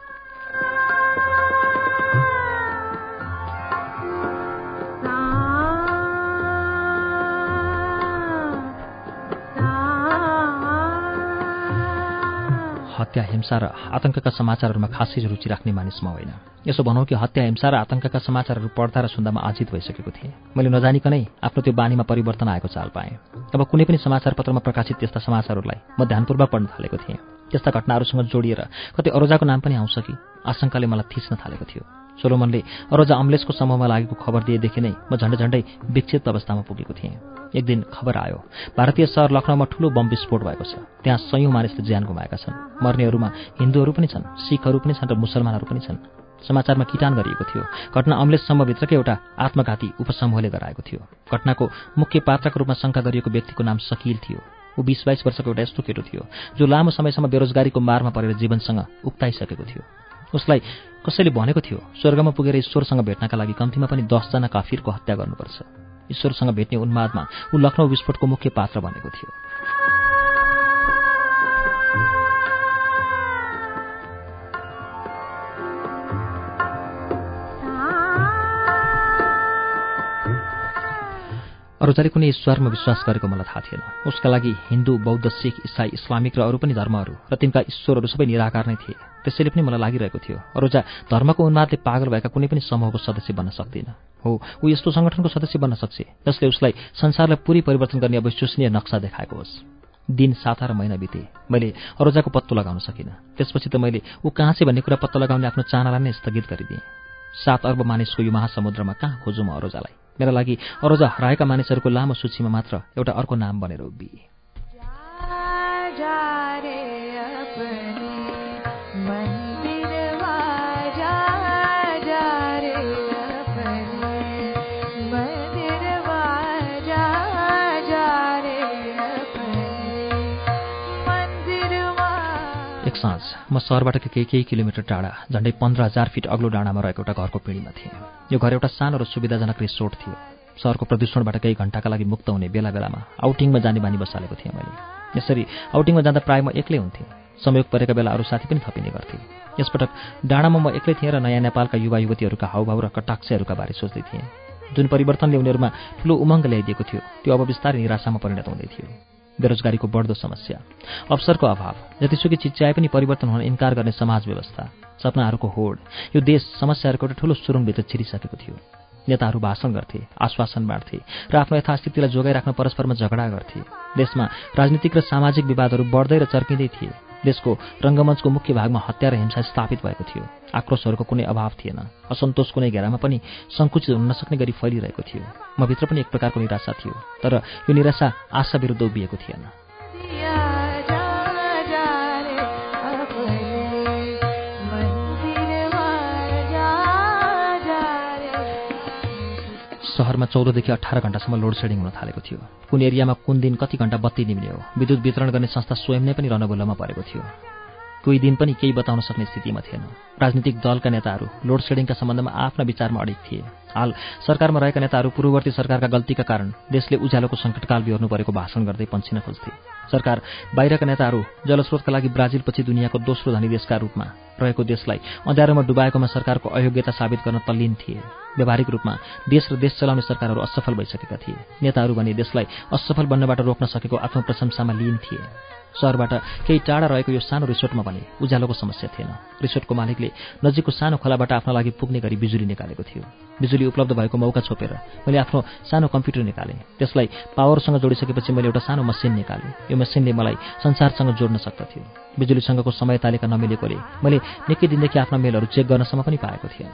हत्या हिंसा र आतंकका समाचारहरूमा खासै रुचि राख्ने मानिस म होइन। यसो भनौँ कि हत्या हिंसा र आतंकका समाचारहरू पढ्दा र सुन्दामा आजित भइसकेको थिएँ। मैले नजानिकनै आफ्नो त्यो बानीमा परिवर्तन आएको चाल पाएँ। अब कुनै पनि समाचार पत्रमा प्रकाशित त्यस्ता समाचारहरूलाई म ध्यानपूर्वक पढ्न थालेको थिएँ। त्यस्ता घटनाहरूसँग जोडिएर कतै अरोजाको नाम पनि आउँछ कि? आशंकाले मलाई थिच्न थालेको थियो। सोलोमनले अरोजा अम्लेसको समूहमा लागेको खबर दिएदेखि नै म झन्डै झन्डै विक्षिप्त अवस्थामा पुगेको थिएँ। एक दिन खबर आयो भारतीय सहर लखनऊमा ठूलो बम विस्फोट भएको छ। त्यहाँ सयौँ मानिसले ज्यान गुमाएका छन्। मर्नेहरूमा हिन्दूहरू पनि छन् सिखहरू पनि छन् र मुसलमानहरू पनि छन्। समाचारमा किटान गरिएको थियो। घटना अम्लेस समूहभित्रकै एउटा आत्मघाती उपसमूहले गराएको थियो। घटनाको मुख्य पात्रको रूपमा शङ्का गरिएको व्यक्तिको नाम सकिल थियो। ऊ बिस बाइस वर्षको एउटा यस्तो केटो थियो जो लामो समयसम्म बेरोजगारीको मारमा परेर जीवनसँग उक्ताइसकेको थियो। उसलाई कसैले भनेको थियो स्वर्गमा पुगेर ईश्वरसँग भेट्नका लागि कम्तीमा पनि दसजना काफिरको हत्या गर्नुपर्छ। ईश्वरसँग भेट्ने उन्मादमा ऊ लखनऊ विस्फोटको मुख्य पात्र बनेको थियो। अरूचाले कुनै ईश्वरमा विश्वास गरेको मलाई थाहा थिएन। उसका लागि हिन्दू बौद्ध सिख इसाई इस्लामिक र अरू पनि धर्महरू र तिनका ईश्वरहरू सबै निराकार नै थिए। त्यसैले पनि मलाई लागिरहेको थियो अरूजा धर्मको उन्मादले पागल भएका कुनै पनि समूहको सदस्य बन्न सक्दिन। हो ऊ यस्तो सङ्गठनको सदस्य बन्न सक्छ जसले उसलाई संसारलाई पुरै परिवर्तन गर्ने अविश्वसनीय नक्सा देखाएको होस्। दिन साता र महिना बिते मैले अरोजाको पत्तो लगाउन सकिनँ। त्यसपछि त मैले ऊ कहाँ छ भन्ने कुरा पत्तो लगाउने आफ्नो चानालाई नै स्थगित गरिदिएँ। सात अर्ब मानिसको यो महासमुद्रमा कहाँ खोजौँ अरोजालाई? मेरा लागि अरोजा हराएका मानिसहरूको लामो सूचीमा मात्र एउटा अर्को नाम बनेर उभिए। साँझ। म सहरबाट केही केही किलोमिटर टाढा झन्डै पन्ध्र हजार फिट अग्लो डाँडामा रहेको एउटा घरको पिँढीमा थिएँ। यो घर एउटा सानो र सुविधाजनक रिसोर्ट थियो। सहरको प्रदूषणबाट केही घन्टाका लागि मुक्त हुने बेला बेलामा आउटिङमा जाने बानी बसालेको थिएँ मैले। यसरी आउटिङमा जाँदा प्रायः म एक्लै हुन्थेँ। संयोग परेका बेला अरू साथी पनि थपिने गर्थे। यसपटक डाँडामा म एक्लै थिएँ र नयाँ नेपालका युवा युवतीहरूका हाउभाउ र कटाक्षहरूका बारे सोच्दै थिएँ। जुन परिवर्तनले उनीहरूमा ठुलो उमङ्ग ल्याइदिएको थियो त्यो अब बिस्तारै निराशामा परिणत हुँदै थियो। बेरोजगारीको बढ्दो समस्या। अवसरको अभाव। जतिसुकै चिच्याए पनि परिवर्तन हुन इन्कार गर्ने समाज व्यवस्था। सपनाहरूको होड। यो देश समस्याहरूको एउटा ठूलो सुरुङभित्र छिरिसकेको थियो। नेताहरू भाषण गर्थे आश्वासन बाँड्थे र आफ्नो यथास्थितिलाई जोगाइराख्न परस्परमा झगडा गर्थे। देशमा राजनीतिक र सामाजिक विवादहरू बढ्दै र चर्किँदै थिए। देशको रङ्गमञ्चको मुख्य भागमा हत्या र हिंसा स्थापित भएको थियो। आक्रोशहरूको कुनै अभाव थिएन। असन्तोष कुनै घेरामा पनि सङ्कुचित हुन नसक्ने गरी फैलिरहेको थियो। म भित्र पनि एक प्रकारको निराशा थियो। तर यो निराशा आशा विरुद्ध उभिएको थिएन। सहरमा चौधदेखि अठार घन्टासम्म लोड सेडिङ हुन थालेको थियो। कुन एरियामा कुन दिन कति घन्टा बत्ती निम्ने हो विद्युत वितरण गर्ने संस्था स्वयं नै पनि रणभुल्लोमा परेको थियो। कोही दिन पनि केही बताउन सक्ने स्थितिमा थिएन। राजनीतिक दलका नेताहरू लोड सेडिङका सम्बन्धमा आफ्ना विचारमा अडिक थिए। हाल सरकारमा रहेका नेताहरू पूर्ववर्ती सरकारका गल्तीका कारण देशले उज्यालोको सङ्कटकाल बिहोर्नु परेको भाषण गर्दै पन्छिन खोज्थे। सरकार बाहिरका नेताहरू जलस्रोतका लागि ब्राजिलपछि दुनियाँको दोस्रो धनी देशका रूपमा रहेको देशलाई अँध्यारोमा डुबाएकोमा सरकारको अयोग्यता साबित गर्न तल्लीन थिए। व्यावहारिक रूपमा देश र देश चलाउने सरकारहरू असफल भइसकेका थिए। नेताहरू भने देशलाई असफल बन्नबाट रोक्न सकेको आत्मप्रशंसामा लिन थिए। सहरबाट केही टाढा रहेको यो सानो रिसोर्टमा भने उज्यालोको समस्या थिएन। रिसोर्टको मालिकले नजिकको सानो खोलाबाट आफ्ना लागि पुग्ने गरी बिजुली निकालेको थियो। उपलब्ध भएको मौका छोपेर मैले आफ्नो सानो कम्प्युटर निकालेँ। त्यसलाई पावरसँग जोडिसकेपछि मैले एउटा सानो मसिन निकालेँ। यो मसिनले मलाई संसारसँग जोड्न सक्दथ्यो। बिजुलीसँगको समय तालिका नमिलेकोले मैले निकै दिनदेखि आफ्ना मेलहरू चेक गर्नसम्म पनि पाएको थिएन।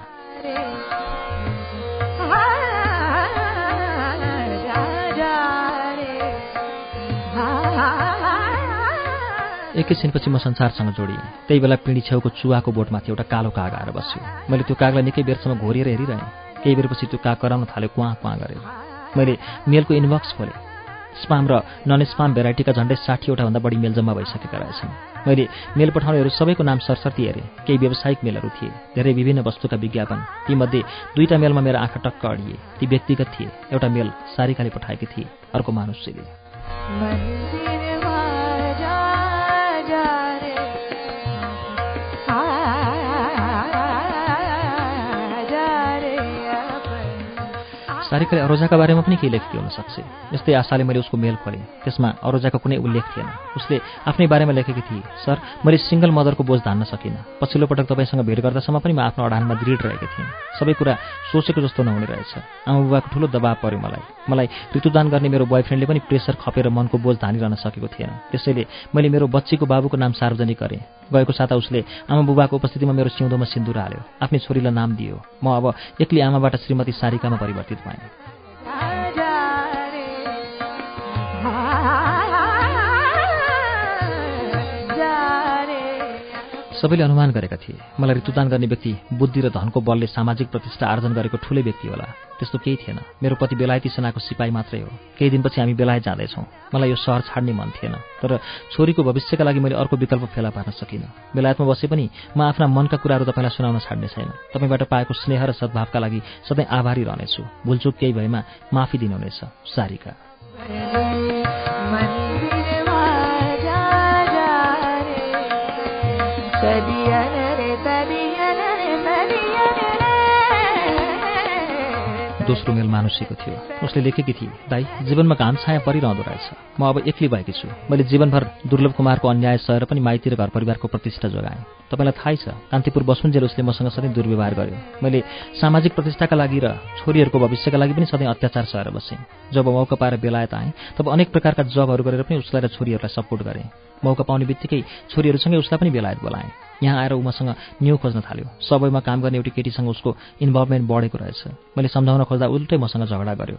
एकैछिनपछि म संसारसँग जोडिएँ। त्यही बेला पिँढी छेउको चुवाको बोटमाथि एउटा कालो काग आएर बस्यो। मैले त्यो कागलाई निकै बेरसम्म घोरिएर हेरिरहेँ। केही बेरपछि काग कराउन थाल्यो कुवा कुवा गरेर। मैले मेलको इनबक्स खोलेँ। स्पाम र नन स्पाम भेराइटीका झन्डै साठीवटा भन्दा बढी मेल जम्मा भइसकेका रहेछन्। मैले मेल पठाउनेहरू सबैको नाम सरसर्ती हेरेँ। केही व्यावसायिक मेलहरू थिए। धेरै विभिन्न वस्तुका विज्ञापन। तीमध्ये दुईवटा मेलमा मेरो आँखा टक्क अडिए। ती व्यक्तिगत थिए। एउटा मेल सारिकाले पठाएकी थिए। अर्को मानुष्यले सारिकाले अरोजाका बारेमा पनि केही लेखेकी हुन सक्छ। यस्तै आशाले मैले उसको मेल खोलेँ। त्यसमा अरोजाको कुनै उल्लेख थिएन। उसले आफ्नै बारेमा लेखेकी थिए सर मैले सिङ्गल मदरको बोझ धान्न सकिनँ। पछिल्लो पटक तपाईँसँग भेट गर्दासम्म पनि म आफ्नो अडानमा दृढ रहेको थिएँ। सबै कुरा सोचेको जस्तो नहुने रहेछ। आमा बुबाको ठुलो दबाब पर्यो मलाई। मलाई ऋतुदान गर्ने मेरो बोयफ्रेन्डले पनि प्रेसर खपेर मनको बोझ धानिरहन सकेको थिएन। त्यसैले मैले मेरो बच्चीको बाबुको नाम सार्वजनिक गरेँ। गएको साता उसले आमा बुबाको उपस्थितिमा मेरो सिउँदोमा सिन्दुर हाल्यो। आफ्नै छोरीलाई नाम दियो। म अब एक्लै आमाबाट श्रीमती सारिकामा परिवर्तित भएँ। सबैले अनुमान गरेका थिए मलाई ऋतुदान गर्ने व्यक्ति बुद्धि र धनको बलले सामाजिक प्रतिष्ठा आर्जन गरेको ठुलै व्यक्ति होला। त्यस्तो केही थिएन। मेरो पति बेलायती सेनाको सिपाही मात्रै हो। केही दिनपछि हामी बेलायत जाँदैछौँ। मलाई यो सहर छाड्ने मन थिएन। तर छोरीको भविष्यका लागि मैले अर्को विकल्प फेला पार्न सकिनँ। बेलायतमा बसे पनि म आफ्ना मनका कुराहरू तपाईँलाई सुनाउन छाड्ने छैन। तपाईँबाट पाएको स्नेह र सद्भावका लागि सधैँ आभारी रहनेछु। भुलचुक केही भएमा माफी दिनुहुनेछ। सारिका। दोस्रो मेल मानुषीको थियो। उसले लेखेकी थिए दाई जीवनमा घाम छाया परिरहँदो रहेछ। म अब एक्लै भएकी छु। मैले जीवनभर दुर्लभ कुमारको अन्याय सहेर पनि माइती र घर परिवारको प्रतिष्ठा जोगाएँ। तपाईँलाई थाहै छ कान्तिपुर बसुन्जेल उसले मसँग सधैँ दुर्व्यवहार गर्यो। मैले सामाजिक प्रतिष्ठाका लागि र छोरीहरूको भविष्यका लागि पनि सधैँ अत्याचार सहेर बसेँ। जब मौका पाएर बेलायत आएँ तब अनेक प्रकारका जबहरू गरेर पनि उसलाई र छोरीहरूलाई सपोर्ट गरेँ। मौका पाउने बित्तिकै छोरीहरूसँगै उसलाई पनि बेलायत बोलाएँ। यहाँ आएर उमासँग न्यु खोज्न थाल्यो। सबैमा काम गर्ने एउटी केटीसँग उसको इन्भल्भमेन्ट बढेको रहेछ। मैले सम्झाउन खोज्दा उल्टै मसँग झगडा गर्यो।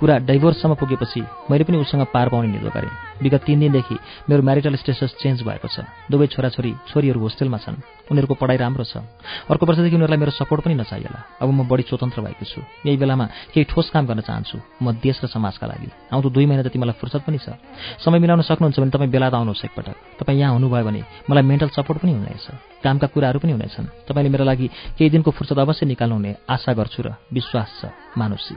कुरा डाइभोर्ससम्म पुगेपछि मैले पनि उसँग पार पाउने निदो गरेँ। विगत तिन दिनदेखि मेरो म्यारिटल स्टेटस चेन्ज भएको छ। दुवै छोराछोरी छोरीहरू होस्टेलमा छन्। उनीहरूको पढाइ राम्रो छ। अर्को वर्षदेखि उनीहरूलाई मेरो सपोर्ट पनि नचाहिएला। अब म बढी स्वतन्त्र भएको छु। यही बेलामा केही ठोस काम गर्न चाहन्छु। म देश र समाजका लागि। आउँदो दुई महिना जति मलाई फुर्सद पनि छ। समय मिलाउन सक्नुहुन्छ भने तपाईँ बेला आउनुहोस् एकपटक। तपाईँ यहाँ हुनुभयो भने मलाई मेन्टल सपोर्ट पनि हुनेछ। कामका कुराहरू पनि हुनेछन्। तपाईँले मेरो लागि केही दिनको फुर्सद अवश्य निकाल्नुहुने आशा गर्छु र विश्वास छ मानुसी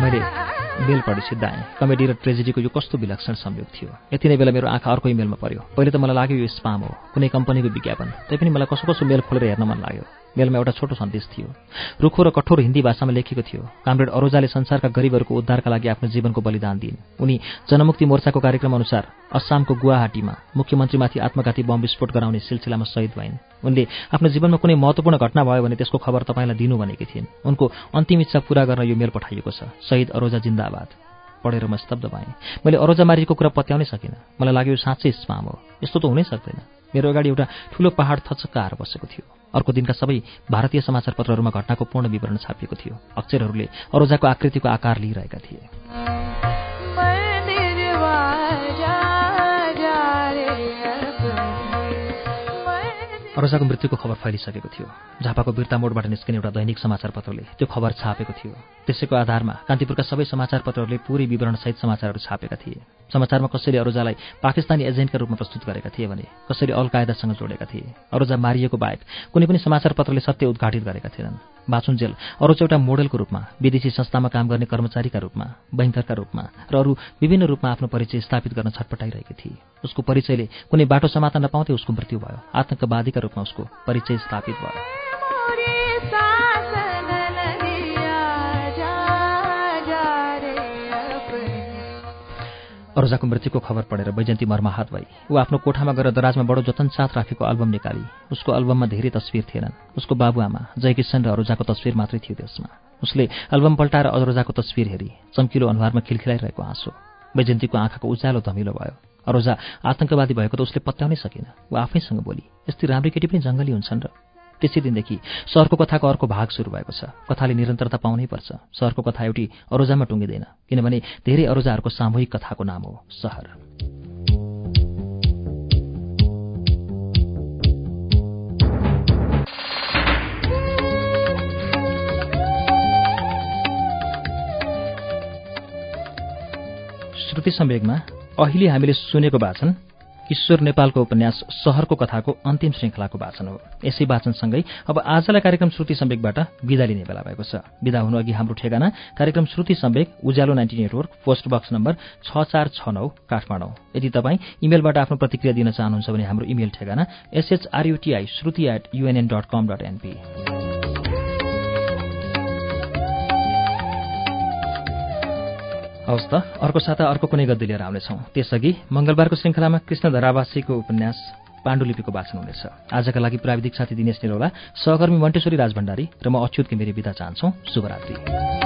मैले मेल पढी सिद्धाएँ कमेडी र ट्रेजेडीको यो कस्तो विलक्षण संयोग थियो? यति नै बेला मेरो आँखा अर्को इमेलमा पर्यो। पहिले त मलाई लाग्यो यो स्पाम हो कुनै कम्पनीको विज्ञापन। तैपनि मलाई कसो कसो मेल खोलेर हेर्न मन लाग्यो। मेलमा एउटा छोटो सन्देश थियो। रुखो र कठोर हिन्दी भाषामा लेखेको थियो कामरेड अरोजाले संसारका गरिबहरूको उद्धारका लागि आफ्नो जीवनको बलिदान दिइन्। उनी जनमुक्ति मोर्चाको कार्यक्रम अनुसार अस्सामको गुवाहाटीमा मुख्यमन्त्रीमाथि आत्मघाती बम विस्फोट गराउने सिलसिलामा शहीद भइन्। उनले आफ्नो जीवनमा कुनै महत्वपूर्ण घटना भयो भने त्यसको खबर तपाईँलाई दिनु भनेकी थिइन्। उनको अन्तिम इच्छा पूरा गर्न यो मेल पठाइएको छ। शहीद अरोजा जिन्दाबाद। पढेर म स्तब्ध भएँ। मैले अरोजा मारिएको कुरा पत्याउनै सकिनँ। मलाई लाग्यो साँच्चै स्पाम हो। यस्तो त हुनै सक्दैन। मेरो अगाडि एउटा ठुलो पहाड थचक्क आएर बसेको थियो। अर्को दिनका सबै भारतीय समाचार पत्रहरूमा घटनाको पूर्ण विवरण छापिएको थियो। अक्षरहरूले अरोजाको आकृतिको आकार लिइरहेका थिए। अरोजाको मृत्युको खबर फैलिसकेको थियो। झापाको बिर्ता मोडबाट निस्किने एउटा दैनिक समाचार पत्रले त्यो खबर छापेको थियो। त्यसैको आधारमा कान्तिपुरका सबै समाचार पत्रहरूले पूरै विवरणसहित समाचारहरू छापेका थिए। समाचारमा कसैले अरोजालाई पाकिस्तानी एजेन्टका रूपमा प्रस्तुत गरेका थिए भने कसैले अल कायदासँग जोडेका थिए। अरोजा मारिएको बाहेक कुनै पनि समाचार पत्रले सत्य उद्घाटित गरेका थिएनन्। बाचुन्जेल अरोजा एउटा मोडेलको रूपमा विदेशी संस्थामा काम गर्ने कर्मचारीका रूपमा बैंकरका रूपमा र अरू विभिन्न रूपमा आफ्नो परिचय स्थापित गर्न छटपटाइरहेकी थिए। उसको परिचयले कुनै बाटो समाता नपाउँदै उसको मृत्यु भयो। आतंकवादीका रूपमा उसको परिचय स्थापित भयो। अरोजाको मृत्युको खबर पढेर बैजन्ती मर्माहत भई। ऊ आफ्नो कोठामा गएर दराजमा बडो जतन साथ राखेको अल्बम निकाली। उसको अल्बममा धेरै तस्विर थिएनन्। उसको बाबुआमा जयकिसन र अरोजाको तस्विर मात्रै थियो त्यसमा। उसले अल्बम पल्टाएर अरोजाको तस्विर हेरी। चम्किलो अनुहारमा खिलखिलाइरहेको आँसु। बैजन्तीको आँखाको उज्यालो धमिलो भयो। अरोजा आतंकवादी भएको त उसले पत्याउनै सकिन। ऊ आफैसँग बोली यस्तै राम्री केटी पनि जङ्गली हुन्छन् र त्यसै दिनदेखि सहरको कथाको अर्को भाग सुरु भएको छ। कथाले निरन्तरता पाउनैपर्छ सहरको कथा एउटी अरोजामा टुङ्गिँदैन किनभने धेरै अरोजाहरूको सामूहिक कथाको नाम हो सहर। श्रुति संवेगमा अहिले हामीले सुनेको वाचन ईश्वर नेपालको उपन्यास सहरको कथाको अन्तिम श्रृङ्खलाको वाचन हो। यसै वाचनसँगै अब आजलाई कार्यक्रम श्रुति सम्वेकबाट विदा लिने बेला भएको छ। विदा हुनु अघि हाम्रो ठेगाना कार्यक्रम Shruti Samvek Ujyaalo ninety network post box number छ चार छ नौ काठमाडौँ। यदि तपाईँ इमेलबाट आफ्नो प्रतिक्रिया दिन चाहनुहुन्छ भने हाम्रो इमेल ठेगाना S H R U T I Shruti at U N N dot com dot N P हवस् त अर्को साता अर्को कुनै गद्दी लिएर आउनेछौँ। त्यसअघि मङ्गलबारको श्रृङ्खलामा कृष्ण धरावासीको उपन्यास पाण्डुलिपिको वाचन हुनेछ। आजका लागि प्राविधिक साथी दिनेश निरौला सहकर्मी मण्टेश्वरी राजभण्डारी र म अच्युत घिमिरे विदा चाहन्छौ। शुभरात्री।